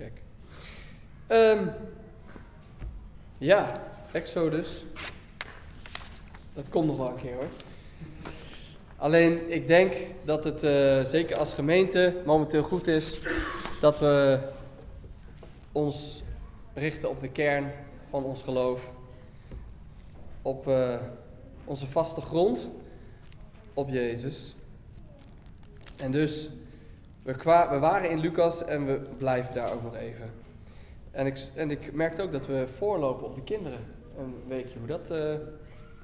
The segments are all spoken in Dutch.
Check. Ehm, ja, Exodus. Dat komt nog wel een keer hoor. Alleen ik denk dat het eh, zeker als gemeente momenteel goed is dat we ons richten op de kern van ons geloof. Op eh, onze vaste grond, op Jezus. En dus, we, waren in Lucas en we blijven daar ook nog even. En ik, en ik merkte ook dat we voorlopen op de kinderen. Een weekje, hoe dat, uh,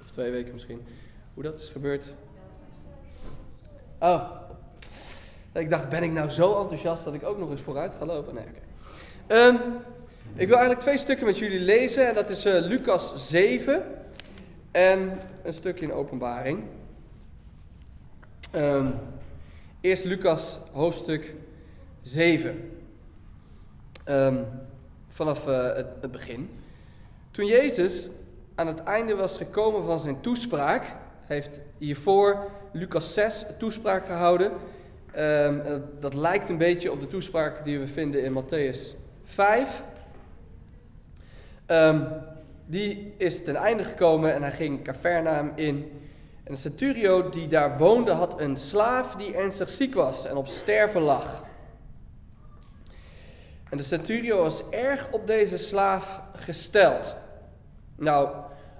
of twee weken misschien, hoe dat is gebeurd. Oh, ik dacht, ben ik nou zo enthousiast dat ik ook nog eens vooruit ga lopen? Nee, oké. Ehm, ik wil eigenlijk twee stukken met jullie lezen. En dat is uh, Lucas 7 en een stukje in openbaring. Um, eerst Lucas hoofdstuk 7. Um, vanaf uh, het, begin. Toen Jezus aan het einde was gekomen van zijn toespraak, heeft hiervoor Lucas 6 toespraak gehouden. Um, dat lijkt een beetje op de toespraak die we vinden in Matthäus 5. Um, die is ten einde gekomen en hij ging Capernaum in. En de centurio die daar woonde had een slaaf die ernstig ziek was en op sterven lag. En de centurio was erg op deze slaaf gesteld. Nou,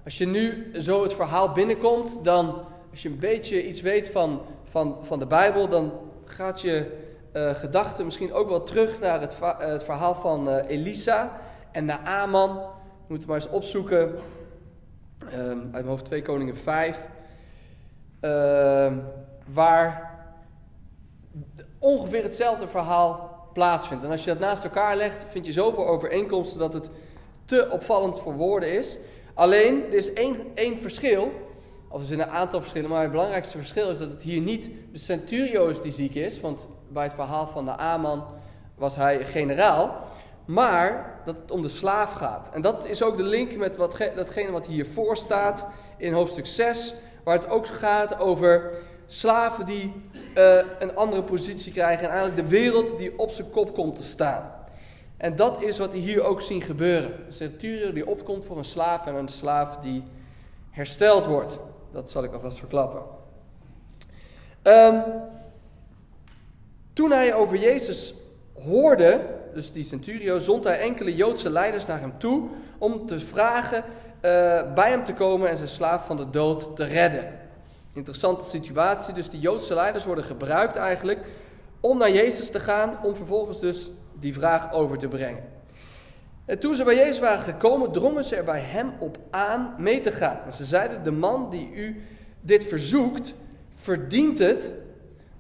als je nu zo het verhaal binnenkomt, dan, als je een beetje iets weet van, van, van de Bijbel, dan gaat je uh, gedachte misschien ook wel terug naar het, het verhaal van uh, Elisa en Naaman. Je moet het maar eens opzoeken. Um, uit mijn hoofd 2 Koningen 5. Uh, waar ongeveer hetzelfde verhaal plaatsvindt. En als je dat naast elkaar legt, vind je zoveel overeenkomsten dat het te opvallend voor woorden is. Alleen, er is één, één verschil, of er zijn een aantal verschillen, maar het belangrijkste verschil is dat het hier niet de centurio is die ziek is, want bij het verhaal van de Aman was hij generaal, maar dat het om de slaaf gaat. En dat is ook de link met wat, datgene wat hiervoor staat in hoofdstuk 6, waar het ook gaat over slaven die uh, een andere positie krijgen en eigenlijk de wereld die op zijn kop komt te staan. En dat is wat we hier ook zien gebeuren. Een centurion die opkomt voor een slaaf en een slaaf die hersteld wordt. Dat zal ik alvast verklappen. Um, toen hij over Jezus hoorde, dus die centurio, zond hij enkele Joodse leiders naar hem toe om te vragen bij hem te komen en zijn slaaf van de dood te redden. Interessante situatie. Dus die Joodse leiders worden gebruikt eigenlijk om naar Jezus te gaan, om vervolgens dus die vraag over te brengen. En toen ze bij Jezus waren gekomen, drongen ze er bij hem op aan mee te gaan. En ze zeiden: De man die u dit verzoekt, verdient het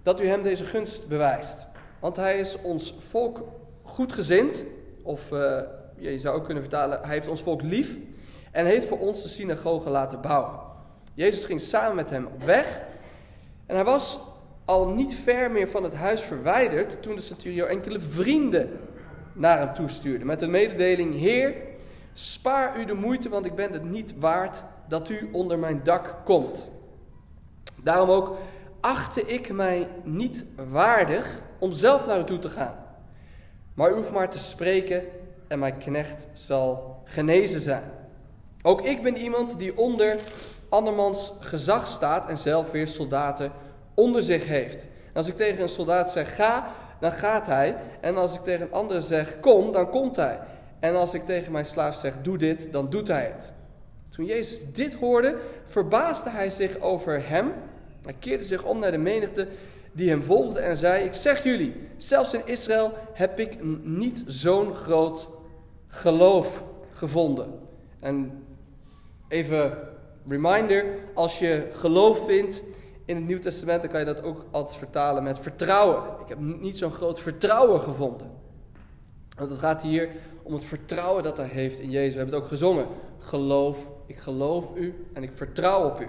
dat u hem deze gunst bewijst. Want hij is ons volk goedgezind, of uh, je zou ook kunnen vertalen: Hij heeft ons volk lief en heeft voor ons de synagoge laten bouwen. Jezus ging samen met hem op weg. En hij was al niet ver meer van het huis verwijderd toen de centurio enkele vrienden naar hem toestuurde. Met de mededeling: Heer, spaar u de moeite, want ik ben het niet waard dat u onder mijn dak komt. Daarom ook achtte ik mij niet waardig om zelf naar u toe te gaan. Maar u hoeft maar te spreken en mijn knecht zal genezen zijn. Ook ik ben iemand die onder andermans gezag staat en zelf weer soldaten onder zich heeft. Als ik tegen een soldaat zeg ga, dan gaat hij. En als ik tegen een andere zeg kom, dan komt hij. En als ik tegen mijn slaaf zeg doe dit, dan doet hij het. Toen Jezus dit hoorde, verbaasde hij zich over hem. Hij keerde zich om naar de menigte die hem volgde en zei: Ik zeg jullie, zelfs in Israël heb ik niet zo'n groot geloof gevonden. En even reminder, als je geloof vindt in het Nieuw Testament, dan kan je dat ook altijd vertalen met vertrouwen. Ik heb niet zo'n groot vertrouwen gevonden. Want het gaat hier om het vertrouwen dat hij heeft in Jezus. We hebben het ook gezongen. Geloof, ik geloof u en ik vertrouw op u.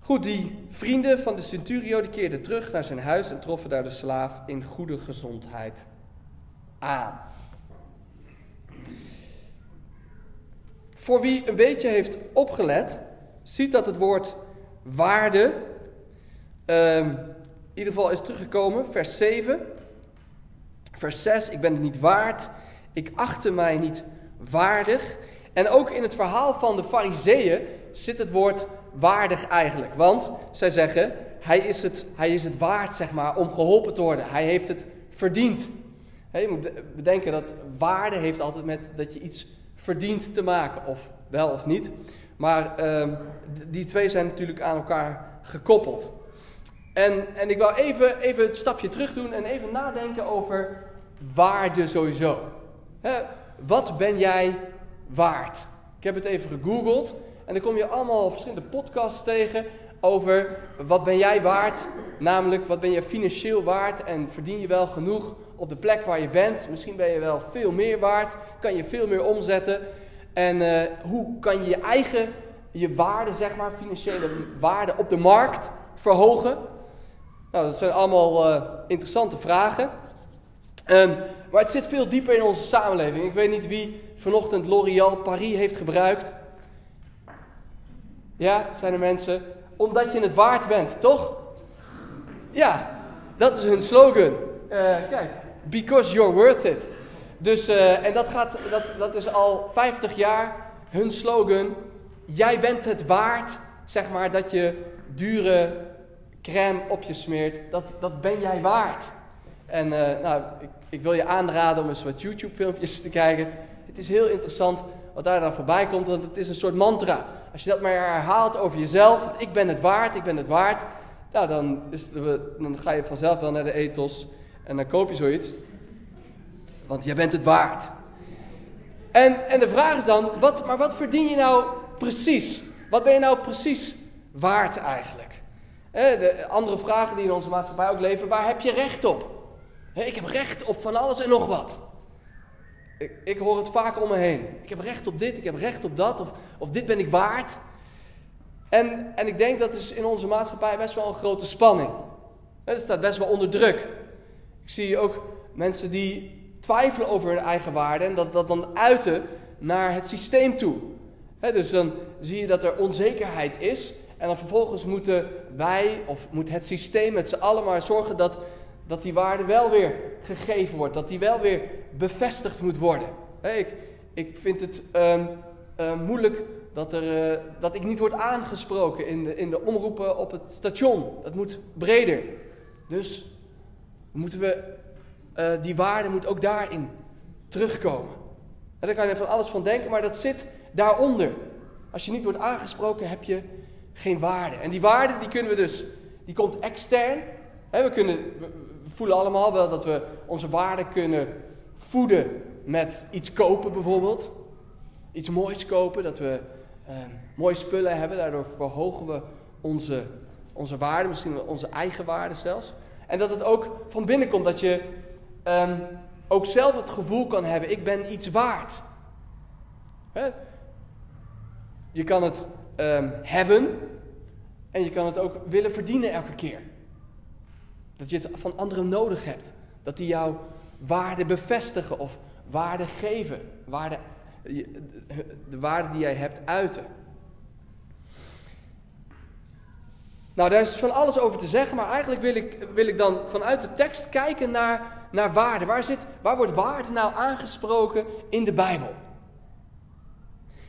Goed, die vrienden van de centurio die keerden terug naar zijn huis en troffen daar de slaaf in goede gezondheid aan. Voor wie een beetje heeft opgelet, ziet dat het woord waarde um, in ieder geval is teruggekomen, vers 7. Vers 6, ik ben het niet waard, ik achtte mij niet waardig. En ook in het verhaal van de fariseeën zit het woord waardig eigenlijk. Want zij zeggen, hij is het, hij is het waard zeg maar, om geholpen te worden. Hij heeft het verdiend. je moet bedenken dat waarde heeft altijd met dat je iets verdient te maken. Of wel of niet. Maar ehm, die twee zijn natuurlijk aan elkaar gekoppeld. En, en ik wil even, even het stapje terug doen en even nadenken over waarde sowieso. wat ben jij waard? Ik heb het even gegoogeld en dan kom je allemaal verschillende podcasts tegen over wat ben jij waard. Namelijk, wat ben je financieel waard en verdien je wel genoeg op de plek waar je bent. Misschien ben je wel veel meer waard, kan je veel meer omzetten. En uh, hoe kan je je eigen, je waarde, zeg maar, financiële waarde op de markt verhogen? Nou, dat zijn allemaal uh, interessante vragen. Um, maar het zit veel dieper in onze samenleving. Ik weet niet wie vanochtend L'Oréal Paris heeft gebruikt. Ja, zijn er mensen? Omdat je het waard bent, toch? Ja, dat is hun slogan. Uh, kijk, because you're worth it. Dus, uh, en dat, gaat, dat, dat is al 50 jaar hun slogan. Jij bent het waard, zeg maar, dat je dure crème op je smeert. Dat, dat ben jij waard. En uh, nou, ik, ik, wil je aanraden om eens wat YouTube-filmpjes te kijken. Het is heel interessant wat daar dan voorbij komt, want het is een soort mantra. Als je dat maar herhaalt over jezelf, ik ben het waard, ik ben het waard. Nou, dan, dan ga je vanzelf wel naar de ethos en dan koop je zoiets. Want jij bent het waard. En, en de vraag is dan, wat, maar wat verdien je nou precies? Wat ben je nou precies waard eigenlijk? de andere vragen die in onze maatschappij ook leven, waar heb je recht op? ik heb recht op van alles en nog wat. Ik, ik, hoor het vaak om me heen. Ik heb recht op dit, ik heb recht op dat, of, of dit ben ik waard. En, en ik denk dat is in onze maatschappij best wel een grote spanning. Het staat best wel onder druk. Ik zie ook mensen die twijfelen over hun eigen waarde en dat, dat dan uiten naar het systeem toe. dus dan zie je dat er onzekerheid is en dan vervolgens moeten wij of moet het systeem met z'n allen maar zorgen dat, dat die waarde wel weer gegeven wordt, dat die wel weer bevestigd moet worden. ik, ik vind het um, moeilijk dat, er, uh, dat ik niet word aangesproken in de, in de omroepen op het station. Dat moet breder. Dus moeten we, uh, die waarde moet ook daarin terugkomen. En daar kan je van alles van denken, maar dat zit daaronder. Als je niet wordt aangesproken, heb je geen waarde. En die waarde die kunnen we dus, die komt extern. we, kunnen, voelen allemaal wel dat we onze waarde kunnen voeden met iets kopen bijvoorbeeld. Iets moois kopen, dat we uh, mooie spullen hebben. Daardoor verhogen we onze, onze waarde, misschien onze eigen waarde zelfs. En dat het ook van binnen komt, dat je um, ook zelf het gevoel kan hebben, ik ben iets waard. Je kan het um, hebben en je kan het ook willen verdienen elke keer. Dat je het van anderen nodig hebt. Dat die jouw waarde bevestigen of waarde geven. Waarde, de waarde die jij hebt uiten. Nou, daar is van alles over te zeggen, maar eigenlijk wil ik, wil ik dan vanuit de tekst kijken naar, naar waarde. Waar, zit, waar wordt waarde nou aangesproken in de Bijbel?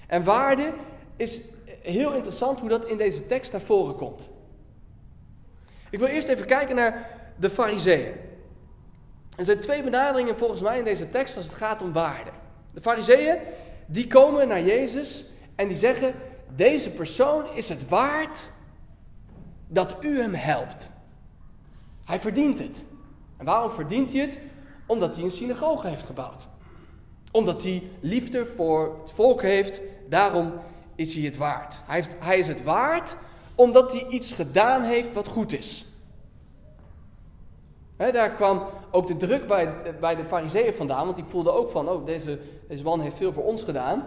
En waarde is heel interessant hoe dat in deze tekst naar voren komt. Ik wil eerst even kijken naar de fariseeën. Er zijn twee benaderingen volgens mij in deze tekst als het gaat om waarde. De fariseeën, die komen naar Jezus en die zeggen, deze persoon is het waard dat u hem helpt. Hij verdient het. En waarom verdient hij het? Omdat hij een synagoge heeft gebouwd. Omdat hij liefde voor het volk heeft, daarom is hij het waard. Hij, heeft, hij is het waard omdat hij iets gedaan heeft wat goed is. Daar kwam ook de druk bij, bij de fariseeën vandaan, want die voelden ook van, oh, deze, man heeft veel voor ons gedaan.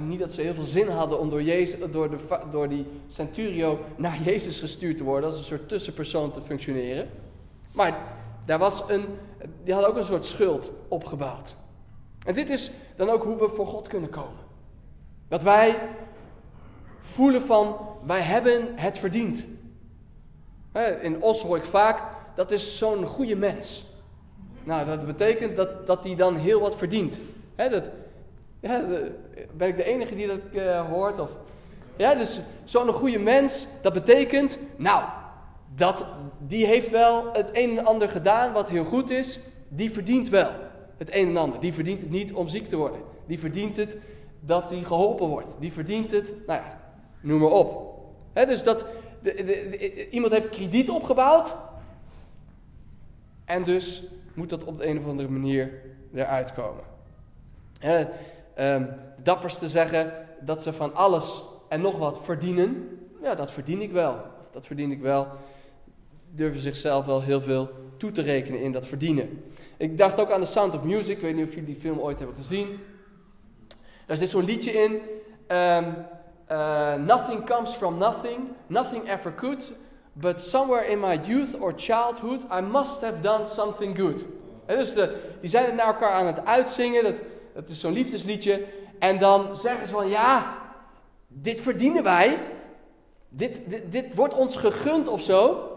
niet dat ze heel veel zin hadden om door, Jezus, door, de, door die centurio naar Jezus gestuurd te worden, als een soort tussenpersoon te functioneren. Maar daar was een, die hadden ook een soort schuld opgebouwd. En dit is dan ook hoe we voor God kunnen komen. Dat wij voelen van, wij hebben het verdiend. In Os hoor ik vaak, dat is zo'n goede mens. Nou, dat betekent dat, dat hij dan heel wat verdient. Dat, ja, ben ik de enige die dat uh, hoort? Of, ja, dus zo'n goede mens, dat betekent, nou, dat, die heeft wel het een en ander gedaan wat heel goed is. Die verdient wel het een en ander. Die verdient het niet om ziek te worden. Die verdient het dat die geholpen wordt. Die verdient het, nou ja, noem maar op. dus dat de, iemand heeft krediet opgebouwd. En dus moet dat op de een of andere manier eruit komen. He, um, dapperste zeggen dat ze van alles en nog wat verdienen. Ja, dat verdien ik wel. Dat verdien ik wel. Durven zichzelf wel heel veel toe te rekenen in dat verdienen. Ik dacht ook aan The Sound of Music. Ik weet niet of jullie die film ooit hebben gezien. Daar zit zo'n liedje in. Um, uh, nothing comes from nothing. Nothing ever could. But somewhere in my youth or childhood, I must have done something good. dus de, die zijn het naar elkaar aan het uitzingen. Dat, dat is zo'n liefdesliedje. En dan zeggen ze van ja, dit verdienen wij. Dit, dit, dit wordt ons gegund of zo.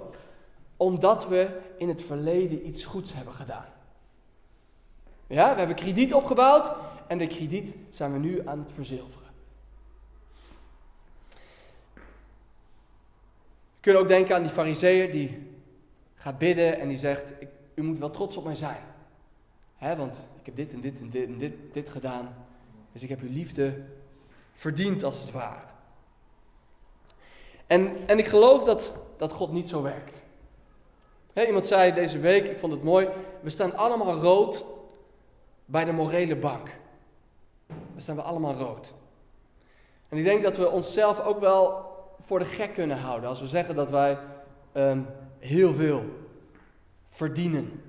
Omdat we in het verleden iets goeds hebben gedaan. Ja, we hebben krediet opgebouwd en de krediet zijn we nu aan het verzilveren. We kunnen ook denken aan die fariseer die gaat bidden en die zegt, ik, u moet wel trots op mij zijn. Hè, want ik heb dit en dit en dit en dit, gedaan. Dus ik heb uw liefde verdiend als het ware. En, en ik geloof dat, dat God niet zo werkt. iemand zei deze week, ik vond het mooi, we staan allemaal rood bij de morele bank. Dan staan we allemaal rood. En ik denk dat we onszelf ook wel voor de gek kunnen houden als we zeggen dat wij um, heel veel verdienen.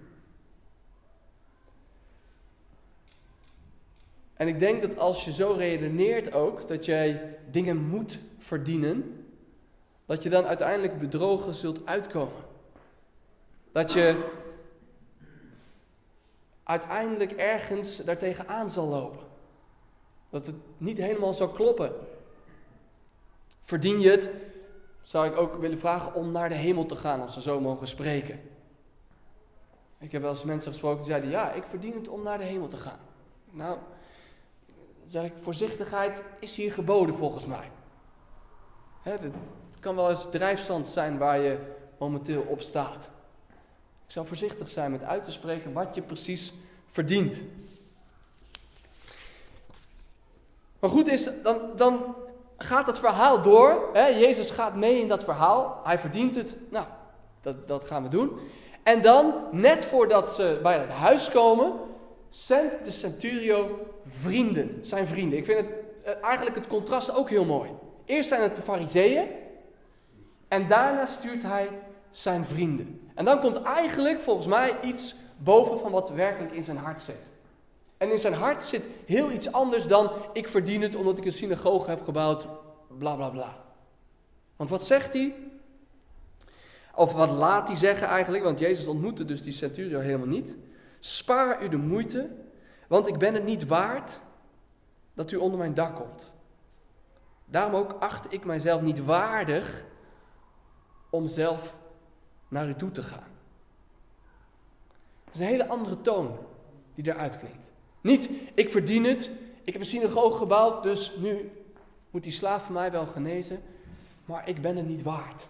En ik denk dat als je zo redeneert ook, dat jij dingen moet verdienen, dat je dan uiteindelijk bedrogen zult uitkomen. Dat je uiteindelijk ergens daartegen aan zal lopen. Dat het niet helemaal zal kloppen. Verdien je het, zou ik ook willen vragen om naar de hemel te gaan, als we zo mogen spreken. Ik heb wel eens mensen gesproken die zeiden, ja, ik verdien het om naar de hemel te gaan. Nou, zeg ik, voorzichtigheid is hier geboden volgens mij. het kan wel eens drijfzand zijn waar je momenteel op staat. Ik zou voorzichtig zijn met uit te spreken wat je precies verdient. Maar goed is, dan, dan gaat het verhaal door. Hè? Jezus gaat mee in dat verhaal. Hij verdient het. Nou, dat, dat gaan we doen. En dan, net voordat ze bij het huis komen, zendt de centurio vrienden. Zijn vrienden. Ik vind het eh, eigenlijk het contrast ook heel mooi. Eerst zijn het de fariseeën. En daarna stuurt hij zijn vrienden. En dan komt eigenlijk volgens mij iets boven van wat werkelijk in zijn hart zit. En in zijn hart zit heel iets anders dan ik verdien het omdat ik een synagoge heb gebouwd, bla bla bla. Want wat zegt hij? Of wat laat hij zeggen eigenlijk? Want Jezus ontmoette dus die centurio helemaal niet. Spaar u de moeite, want ik ben het niet waard dat u onder mijn dak komt. Daarom ook acht ik mijzelf niet waardig om zelf naar u toe te gaan. Dat is een hele andere toon die eruit klinkt. Niet, ik verdien het, ik heb een synagoge gebouwd, dus nu moet die slaaf van mij wel genezen, maar ik ben het niet waard.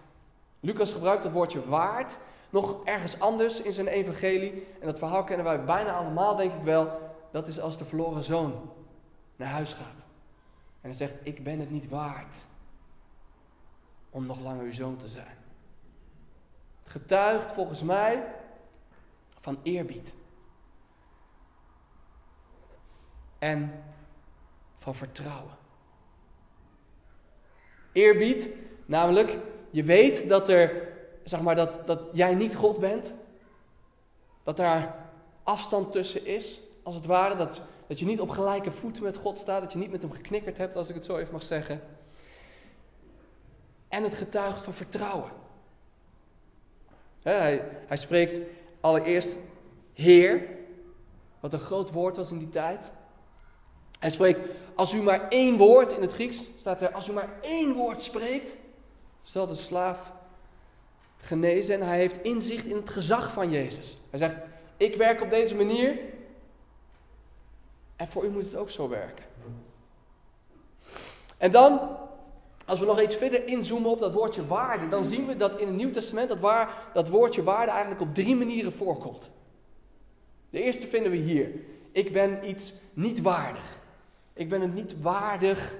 Lucas gebruikt het woordje waard nog ergens anders in zijn evangelie. En dat verhaal kennen wij bijna allemaal, denk ik wel. Dat is als de verloren zoon naar huis gaat. En hij zegt, ik ben het niet waard om nog langer uw zoon te zijn. Het getuigt volgens mij van eerbied. En van vertrouwen. Eerbied, namelijk, je weet dat er, zeg maar, dat, dat jij niet God bent. Dat daar afstand tussen is, als het ware. Dat, dat je niet op gelijke voeten met God staat. Dat je niet met hem geknikkerd hebt, als ik het zo even mag zeggen. En het getuigt van vertrouwen. hij, hij spreekt allereerst Heer, wat een groot woord was in die tijd. Hij spreekt, als u maar één woord, in het Grieks staat er, als u maar één woord spreekt, zal de slaaf genezen en hij heeft inzicht in het gezag van Jezus. Hij zegt, ik werk op deze manier. En voor u moet het ook zo werken. En dan, als we nog iets verder inzoomen op dat woordje waarde, dan zien we dat in het Nieuw Testament dat, waar, dat woordje waarde eigenlijk op drie manieren voorkomt. De eerste vinden we hier. Ik ben iets niet waardig. Ik ben het niet waardig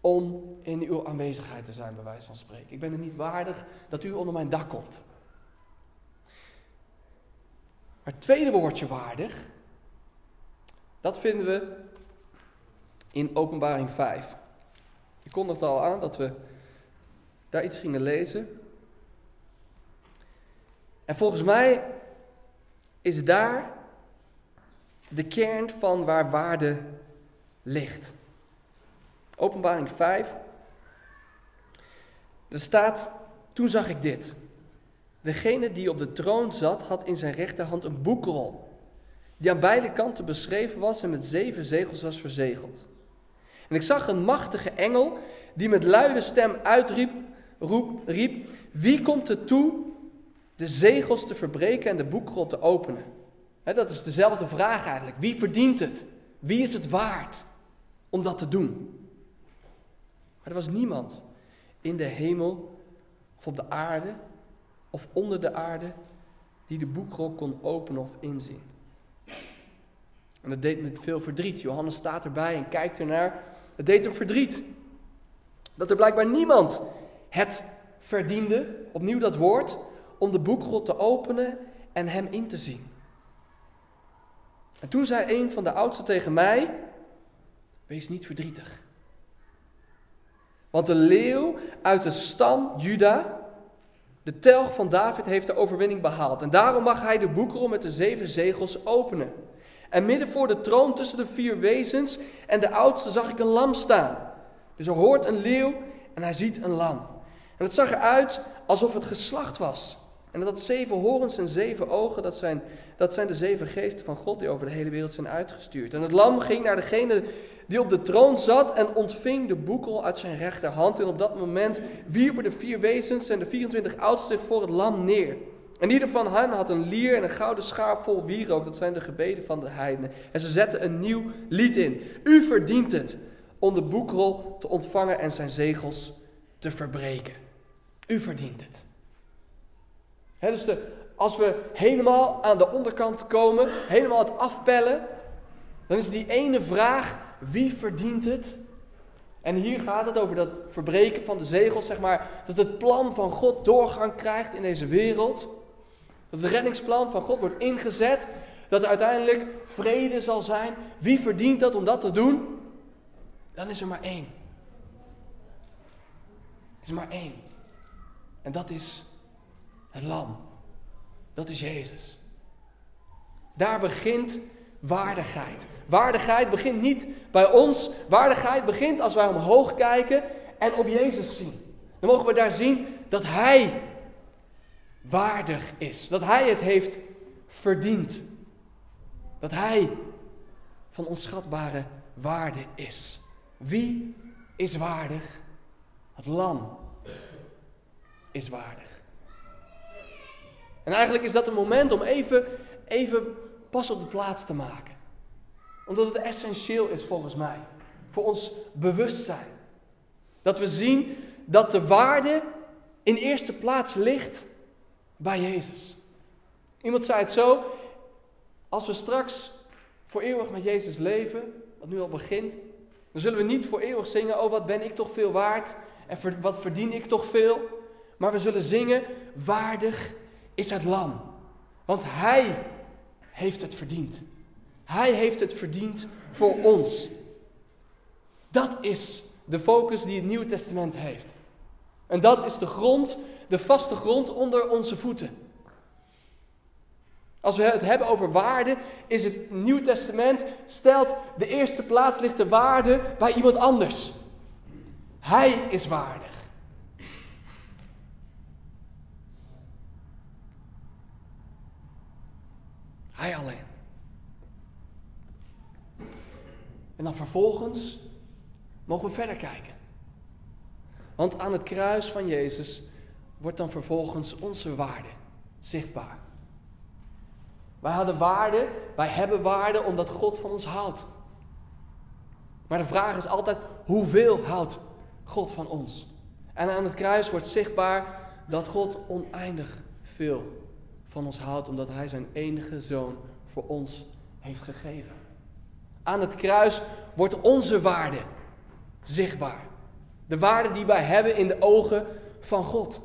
om in uw aanwezigheid te zijn, bij wijze van spreken. Ik ben het niet waardig dat u onder mijn dak komt. Maar het tweede woordje waardig, dat vinden we in Openbaring 5. Ik kondigde al aan dat we daar iets gingen lezen. En volgens mij is daar de kern van waar waarde ligt. Openbaring 5. Er staat, toen zag ik dit. Degene die op de troon zat, had in zijn rechterhand een boekrol, die aan beide kanten beschreven was en met zeven zegels was verzegeld. En ik zag een machtige engel die met luide stem uitriep, roep, riep, wie komt er toe de zegels te verbreken en de boekrol te openen? dat is dezelfde vraag eigenlijk. Wie verdient het? Wie is het waard om dat te doen? Maar er was niemand in de hemel of op de aarde of onder de aarde die de boekrol kon openen of inzien. En dat deed met veel verdriet. Johannes staat erbij en kijkt ernaar. Het deed hem verdriet. Dat er blijkbaar niemand het verdiende, opnieuw dat woord, om de boekrol te openen en hem in te zien. En toen zei een van de oudsten tegen mij: Wees niet verdrietig. Want de leeuw uit de stam Juda, de telg van David, heeft de overwinning behaald. En daarom mag hij de boekrol met de zeven zegels openen. En midden voor de troon tussen de vier wezens en de oudste zag ik een lam staan. Dus er hoort een leeuw en hij ziet een lam. En het zag eruit alsof het geslacht was. En dat had zeven horens en zeven ogen, dat zijn, dat zijn de zeven geesten van God die over de hele wereld zijn uitgestuurd. En het lam ging naar degene die op de troon zat en ontving de boekrol uit zijn rechterhand. En op dat moment wierpen de vier wezens en de 24 oudsten zich voor het lam neer. En ieder van hen had een lier en een gouden schaar vol wierook. Dat zijn de gebeden van de heidenen. En ze zetten een nieuw lied in. U verdient het om de boekrol te ontvangen en zijn zegels te verbreken. U verdient het. Dus als we helemaal aan de onderkant komen, helemaal het afpellen, dan is die ene vraag: wie verdient het? En hier gaat het over dat verbreken van de zegels, zeg maar, dat het plan van God doorgang krijgt in deze wereld. Dat het reddingsplan van God wordt ingezet, dat er uiteindelijk vrede zal zijn. Wie verdient dat om dat te doen? Dan is er maar één. Er is maar één. En dat is het lam. Dat is Jezus. Daar begint waardigheid. Waardigheid begint niet bij ons. Waardigheid begint als wij omhoog kijken en op Jezus zien. Dan mogen we daar zien dat Hij waardig is. Dat Hij het heeft verdiend. Dat Hij van onschatbare waarde is. Wie is waardig? Het lam is waardig. En eigenlijk is dat een moment om even, even pas op de plaats te maken. Omdat het essentieel is volgens mij. Voor ons bewustzijn. Dat we zien dat de waarde in eerste plaats ligt bij Jezus. Iemand zei het zo. Als we straks voor eeuwig met Jezus leven, wat nu al begint, dan zullen we niet voor eeuwig zingen, oh wat ben ik toch veel waard en wat verdien ik toch veel. Maar we zullen zingen, waardig is het lam. Want hij heeft het verdiend. Hij heeft het verdiend voor ons. Dat is de focus die het Nieuwe Testament heeft. En dat is de grond, de vaste grond onder onze voeten. Als we het hebben over waarde, is het Nieuw Testament stelt de eerste plaats ligt de waarde bij iemand anders. Hij is waardig. Hij alleen. En dan vervolgens mogen we verder kijken. Want aan het kruis van Jezus wordt dan vervolgens onze waarde zichtbaar. Wij hadden waarde, wij hebben waarde omdat God van ons houdt. Maar de vraag is altijd, hoeveel houdt God van ons? En aan het kruis wordt zichtbaar dat God oneindig veel van ons houdt, omdat Hij zijn enige zoon voor ons heeft gegeven. Aan het kruis wordt onze waarde zichtbaar. De waarde die wij hebben in de ogen van God.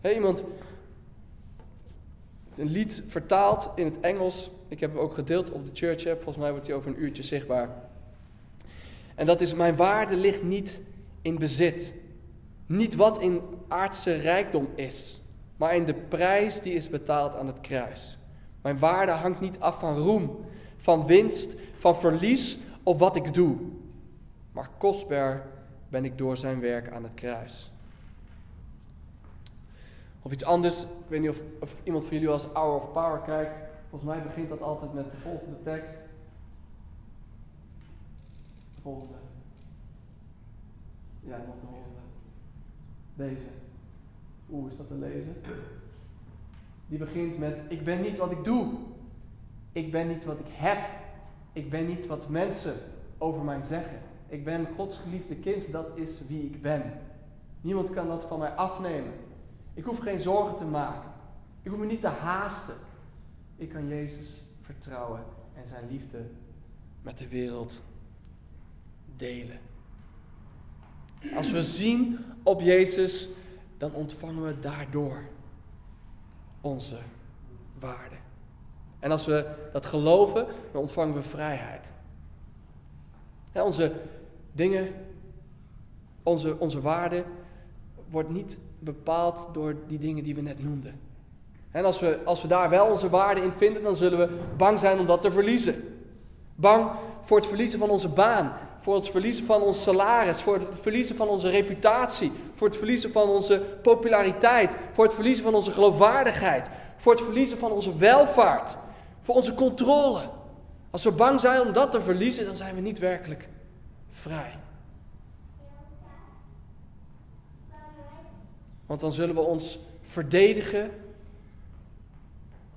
Hey, iemand een lied vertaald in het Engels. Ik heb hem ook gedeeld op de church app. Volgens mij wordt hij over een uurtje zichtbaar. En dat is: Mijn waarde ligt niet in bezit. Niet wat in aardse rijkdom is, maar in de prijs die is betaald aan het kruis. Mijn waarde hangt niet af van roem, van winst, van verlies of wat ik doe. Maar kostbaar ben ik door zijn werk aan het kruis. Of iets anders, ik weet niet of, of iemand van jullie als Hour of Power kijkt. Volgens mij begint dat altijd met de volgende tekst. De volgende. Ja, nog de volgende. Deze. Oeh, is dat te lezen? Die begint met: Ik ben niet wat ik doe. Ik ben niet wat ik heb. Ik ben niet wat mensen over mij zeggen. Ik ben Gods geliefde kind, dat is wie ik ben. Niemand kan dat van mij afnemen. Ik hoef geen zorgen te maken. Ik hoef me niet te haasten. Ik kan Jezus vertrouwen en zijn liefde met de wereld delen. Als we zien op Jezus, dan ontvangen we daardoor onze waarde. En als we dat geloven, dan ontvangen we vrijheid. onze dingen, onze, onze waarde wordt niet bepaald door die dingen die we net noemden. En als we, als we daar wel onze waarde in vinden, dan zullen we bang zijn om dat te verliezen. Bang voor het verliezen van onze baan, voor het verliezen van ons salaris, voor het verliezen van onze reputatie, voor het verliezen van onze populariteit, voor het verliezen van onze geloofwaardigheid, voor het verliezen van onze welvaart, voor onze controle. Als we bang zijn om dat te verliezen, dan zijn we niet werkelijk vrij. Want dan zullen we ons verdedigen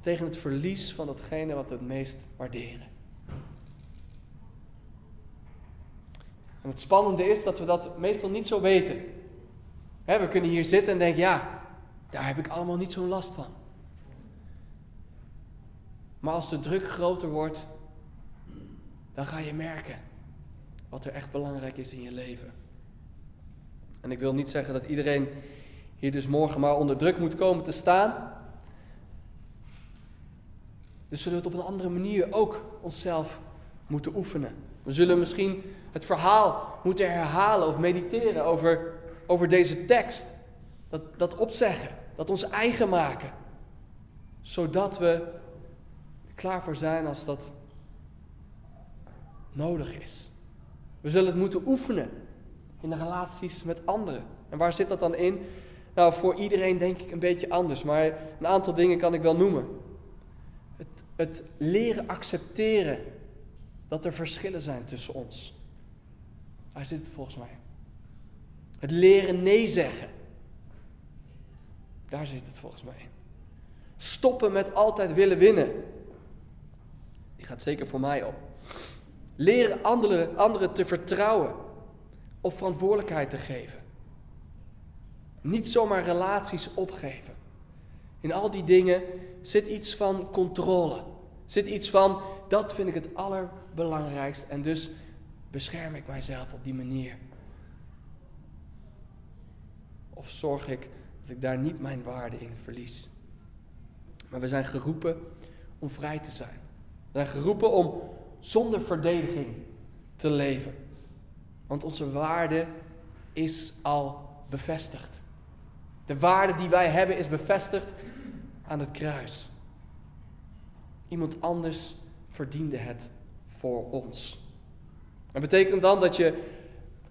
tegen het verlies van datgene wat we het meest waarderen. En het spannende is dat we dat meestal niet zo weten. we kunnen hier zitten en denken, ja, daar heb ik allemaal niet zo'n last van. Maar als de druk groter wordt, dan ga je merken wat er echt belangrijk is in je leven. En ik wil niet zeggen dat iedereen hier dus morgen maar onder druk moet komen te staan. Dus zullen we het op een andere manier ook onszelf moeten oefenen. We zullen misschien het verhaal moeten herhalen of mediteren over, over deze tekst. Dat, dat opzeggen, dat ons eigen maken. Zodat we klaar voor zijn als dat nodig is. We zullen het moeten oefenen in de relaties met anderen. En waar zit dat dan in? Nou, voor iedereen denk ik een beetje anders, maar een aantal dingen kan ik wel noemen. Het, het leren accepteren dat er verschillen zijn tussen ons. Daar zit het volgens mij. Het leren nee zeggen. Daar zit het volgens mij. Stoppen met altijd willen winnen. Die gaat zeker voor mij op. Leren anderen, anderen te vertrouwen. Of verantwoordelijkheid te geven. Niet zomaar relaties opgeven. In al die dingen zit iets van controle. Zit iets van, dat vind ik het allerbelangrijkst. En dus bescherm ik mijzelf op die manier. Of zorg ik dat ik daar niet mijn waarde in verlies. Maar we zijn geroepen om vrij te zijn. We zijn geroepen om zonder verdediging te leven. Want onze waarde is al bevestigd. De waarde die wij hebben is bevestigd aan het kruis. Iemand anders verdiende het voor ons. Dat betekent dan dat je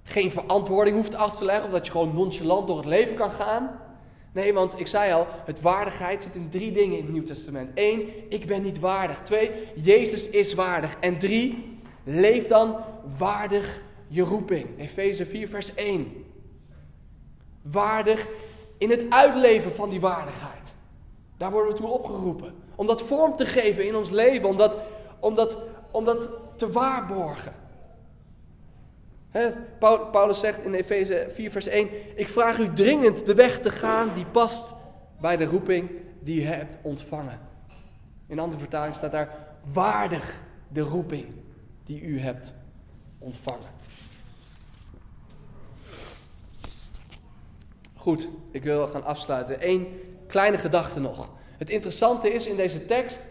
geen verantwoording hoeft af te leggen of dat je gewoon nonchalant door het leven kan gaan. Nee, want ik zei al, het waardigheid zit in drie dingen in het Nieuw Testament. Eén, ik ben niet waardig. Twee, Jezus is waardig. En drie, leef dan waardig je roeping. Efeze 4, vers 1. Waardig in het uitleven van die waardigheid. Daar worden we toe opgeroepen. Om dat vorm te geven in ons leven, om dat, om dat, om dat te waarborgen. Paulus zegt in Efeze 4, vers 1: Ik vraag u dringend de weg te gaan die past bij de roeping die u hebt ontvangen. In andere vertaling staat daar: waardig de roeping die u hebt ontvangen. Goed, ik wil gaan afsluiten. Eén kleine gedachte nog. Het interessante is in deze tekst,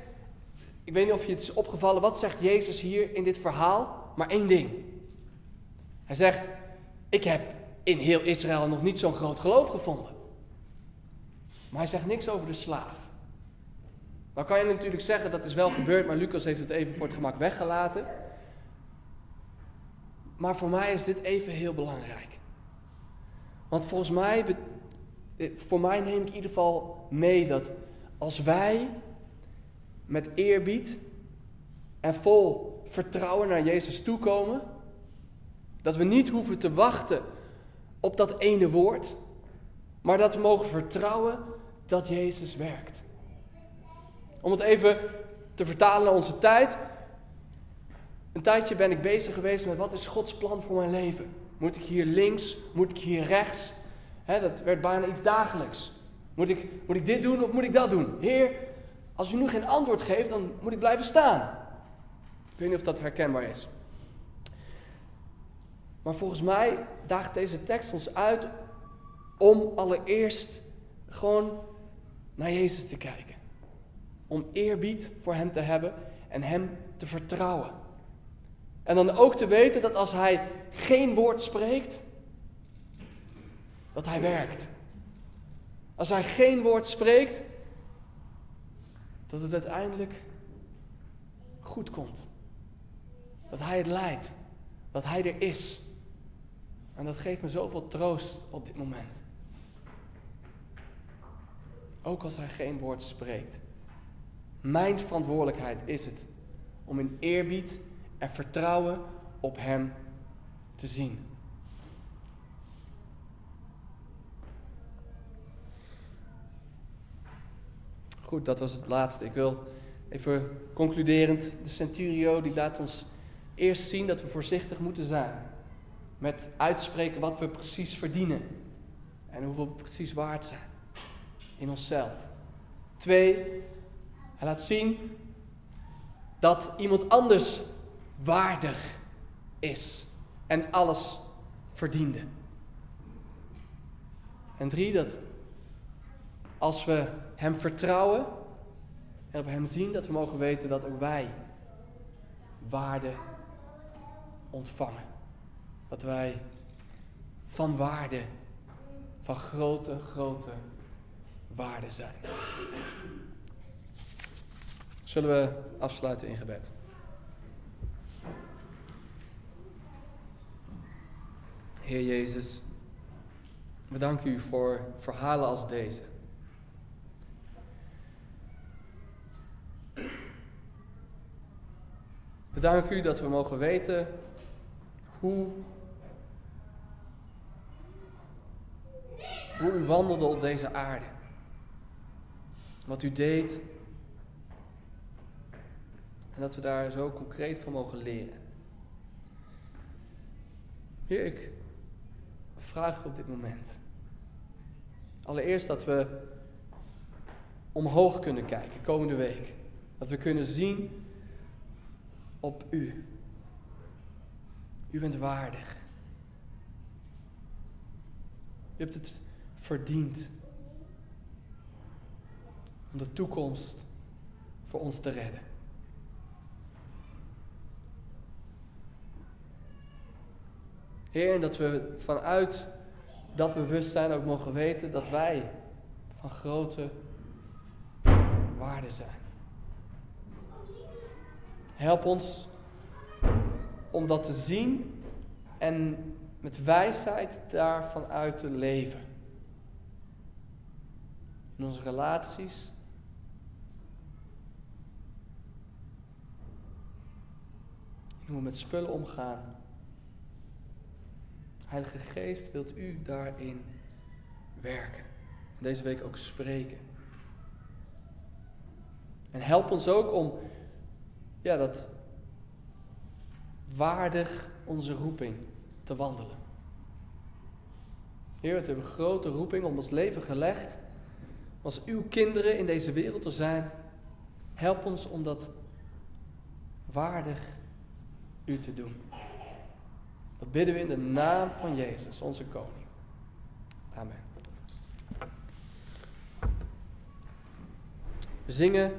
ik weet niet of je het is opgevallen, wat zegt Jezus hier in dit verhaal? Maar één ding. Hij zegt, ik heb in heel Israël nog niet zo'n groot geloof gevonden. Maar hij zegt niks over de slaaf. Dan kan je natuurlijk zeggen, dat is wel gebeurd, maar Lucas heeft het even voor het gemak weggelaten. Maar voor mij is dit even heel belangrijk. Want volgens mij, eh, voor mij neem ik in ieder geval mee dat als wij met eerbied en vol vertrouwen naar Jezus toekomen, dat we niet hoeven te wachten op dat ene woord, maar dat we mogen vertrouwen dat Jezus werkt. Om het even te vertalen naar onze tijd. Een tijdje ben ik bezig geweest met wat is Gods plan voor mijn leven. Moet ik hier links? Moet ik hier rechts? dat werd bijna iets dagelijks. Moet ik, moet ik dit doen of moet ik dat doen? Heer, als u nu geen antwoord geeft, dan moet ik blijven staan. Ik weet niet of dat herkenbaar is. Maar volgens mij daagt deze tekst ons uit om allereerst gewoon naar Jezus te kijken. Om eerbied voor Hem te hebben en Hem te vertrouwen. En dan ook te weten dat als Hij geen woord spreekt, dat Hij werkt. Als Hij geen woord spreekt, dat het uiteindelijk goed komt. Dat Hij het leidt. Dat Hij er is. En dat geeft me zoveel troost op dit moment. Ook als Hij geen woord spreekt. Mijn verantwoordelijkheid is het om in eerbied en vertrouwen op Hem te zien. Goed, dat was het laatste. Ik wil even concluderend, de centurio die laat ons eerst zien dat we voorzichtig moeten zijn met uitspreken wat we precies verdienen en hoeveel we precies waard zijn in onszelf. Twee, hij laat zien dat iemand anders waardig is en alles verdiende. En drie, dat als we Hem vertrouwen en op Hem zien, dat we mogen weten dat ook wij waarde ontvangen. Dat wij van waarde, van grote, grote waarde zijn. Zullen we afsluiten in gebed? Heer Jezus, we danken u voor verhalen als deze. We danken u dat we mogen weten hoe, hoe u wandelde op deze aarde. Wat u deed. En dat we daar zo concreet van mogen leren. Heer, ik vraag op dit moment. Allereerst dat we omhoog kunnen kijken komende week. Dat we kunnen zien op U. U bent waardig. U hebt het verdiend om de toekomst voor ons te redden. Heer, en dat we vanuit dat bewustzijn ook mogen weten dat wij van grote waarde zijn. Help ons om dat te zien en met wijsheid daarvan uit te leven. In onze relaties. In hoe we met spullen omgaan. Heilige Geest, wilt u daarin werken? Deze week ook spreken. En help ons ook om ja, dat waardig onze roeping te wandelen. Heer, we hebben een grote roeping om ons leven gelegd. Als uw kinderen in deze wereld te zijn, help ons om dat waardig u te doen. Dat bidden we in de naam van Jezus, onze koning. Amen. We zingen